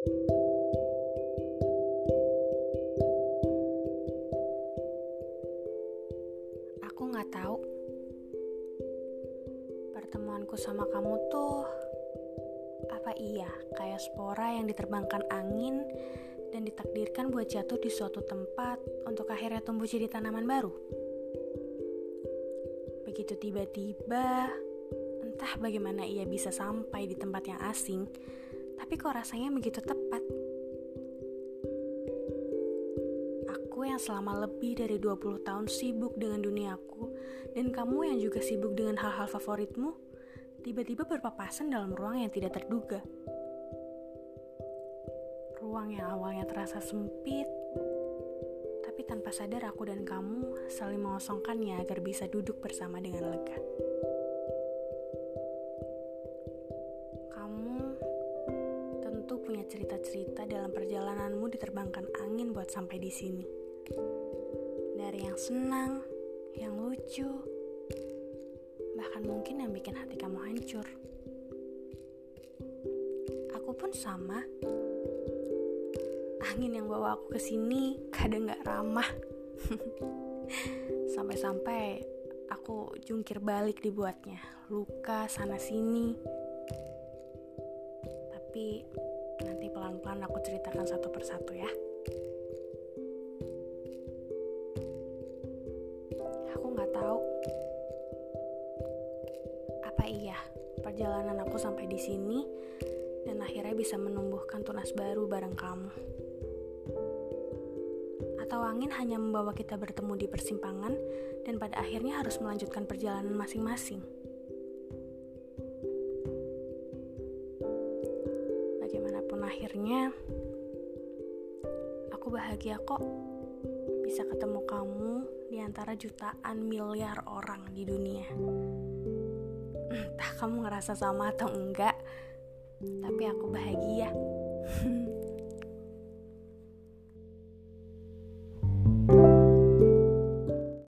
Aku nggak tahu pertemuanku sama kamu tuh apa iya kayak spora yang diterbangkan angin dan ditakdirkan buat jatuh di suatu tempat untuk akhirnya tumbuh jadi tanaman baru. Begitu tiba-tiba, entah bagaimana ia bisa sampai di tempat yang asing, tapi kok rasanya begitu tepat. Aku yang selama lebih dari 20 tahun sibuk dengan duniaku, dan kamu yang juga sibuk dengan hal-hal favoritmu, tiba-tiba berpapasan dalam ruang yang tidak terduga. Ruang yang awalnya terasa sempit, tapi tanpa sadar aku dan kamu saling mengosongkannya agar bisa duduk bersama dengan lega. Punya cerita-cerita dalam perjalananmu diterbangkan angin buat sampai di sini. Dari yang senang, yang lucu, bahkan mungkin yang bikin hati kamu hancur. Aku pun sama angin yang bawa aku ke sini kadang gak ramah. Sampai-sampai aku jungkir balik dibuatnya, luka sana sini. Tapi nanti pelan-pelan aku ceritakan satu persatu ya. Aku nggak tahu apa iya perjalanan aku sampai di sini dan akhirnya bisa menumbuhkan tunas baru bareng kamu atau angin hanya membawa kita bertemu di persimpangan dan pada akhirnya harus melanjutkan perjalanan masing-masing. Akhirnya, aku bahagia kok bisa ketemu kamu di antara jutaan miliar orang di dunia. Entah kamu ngerasa sama atau enggak, tapi aku bahagia.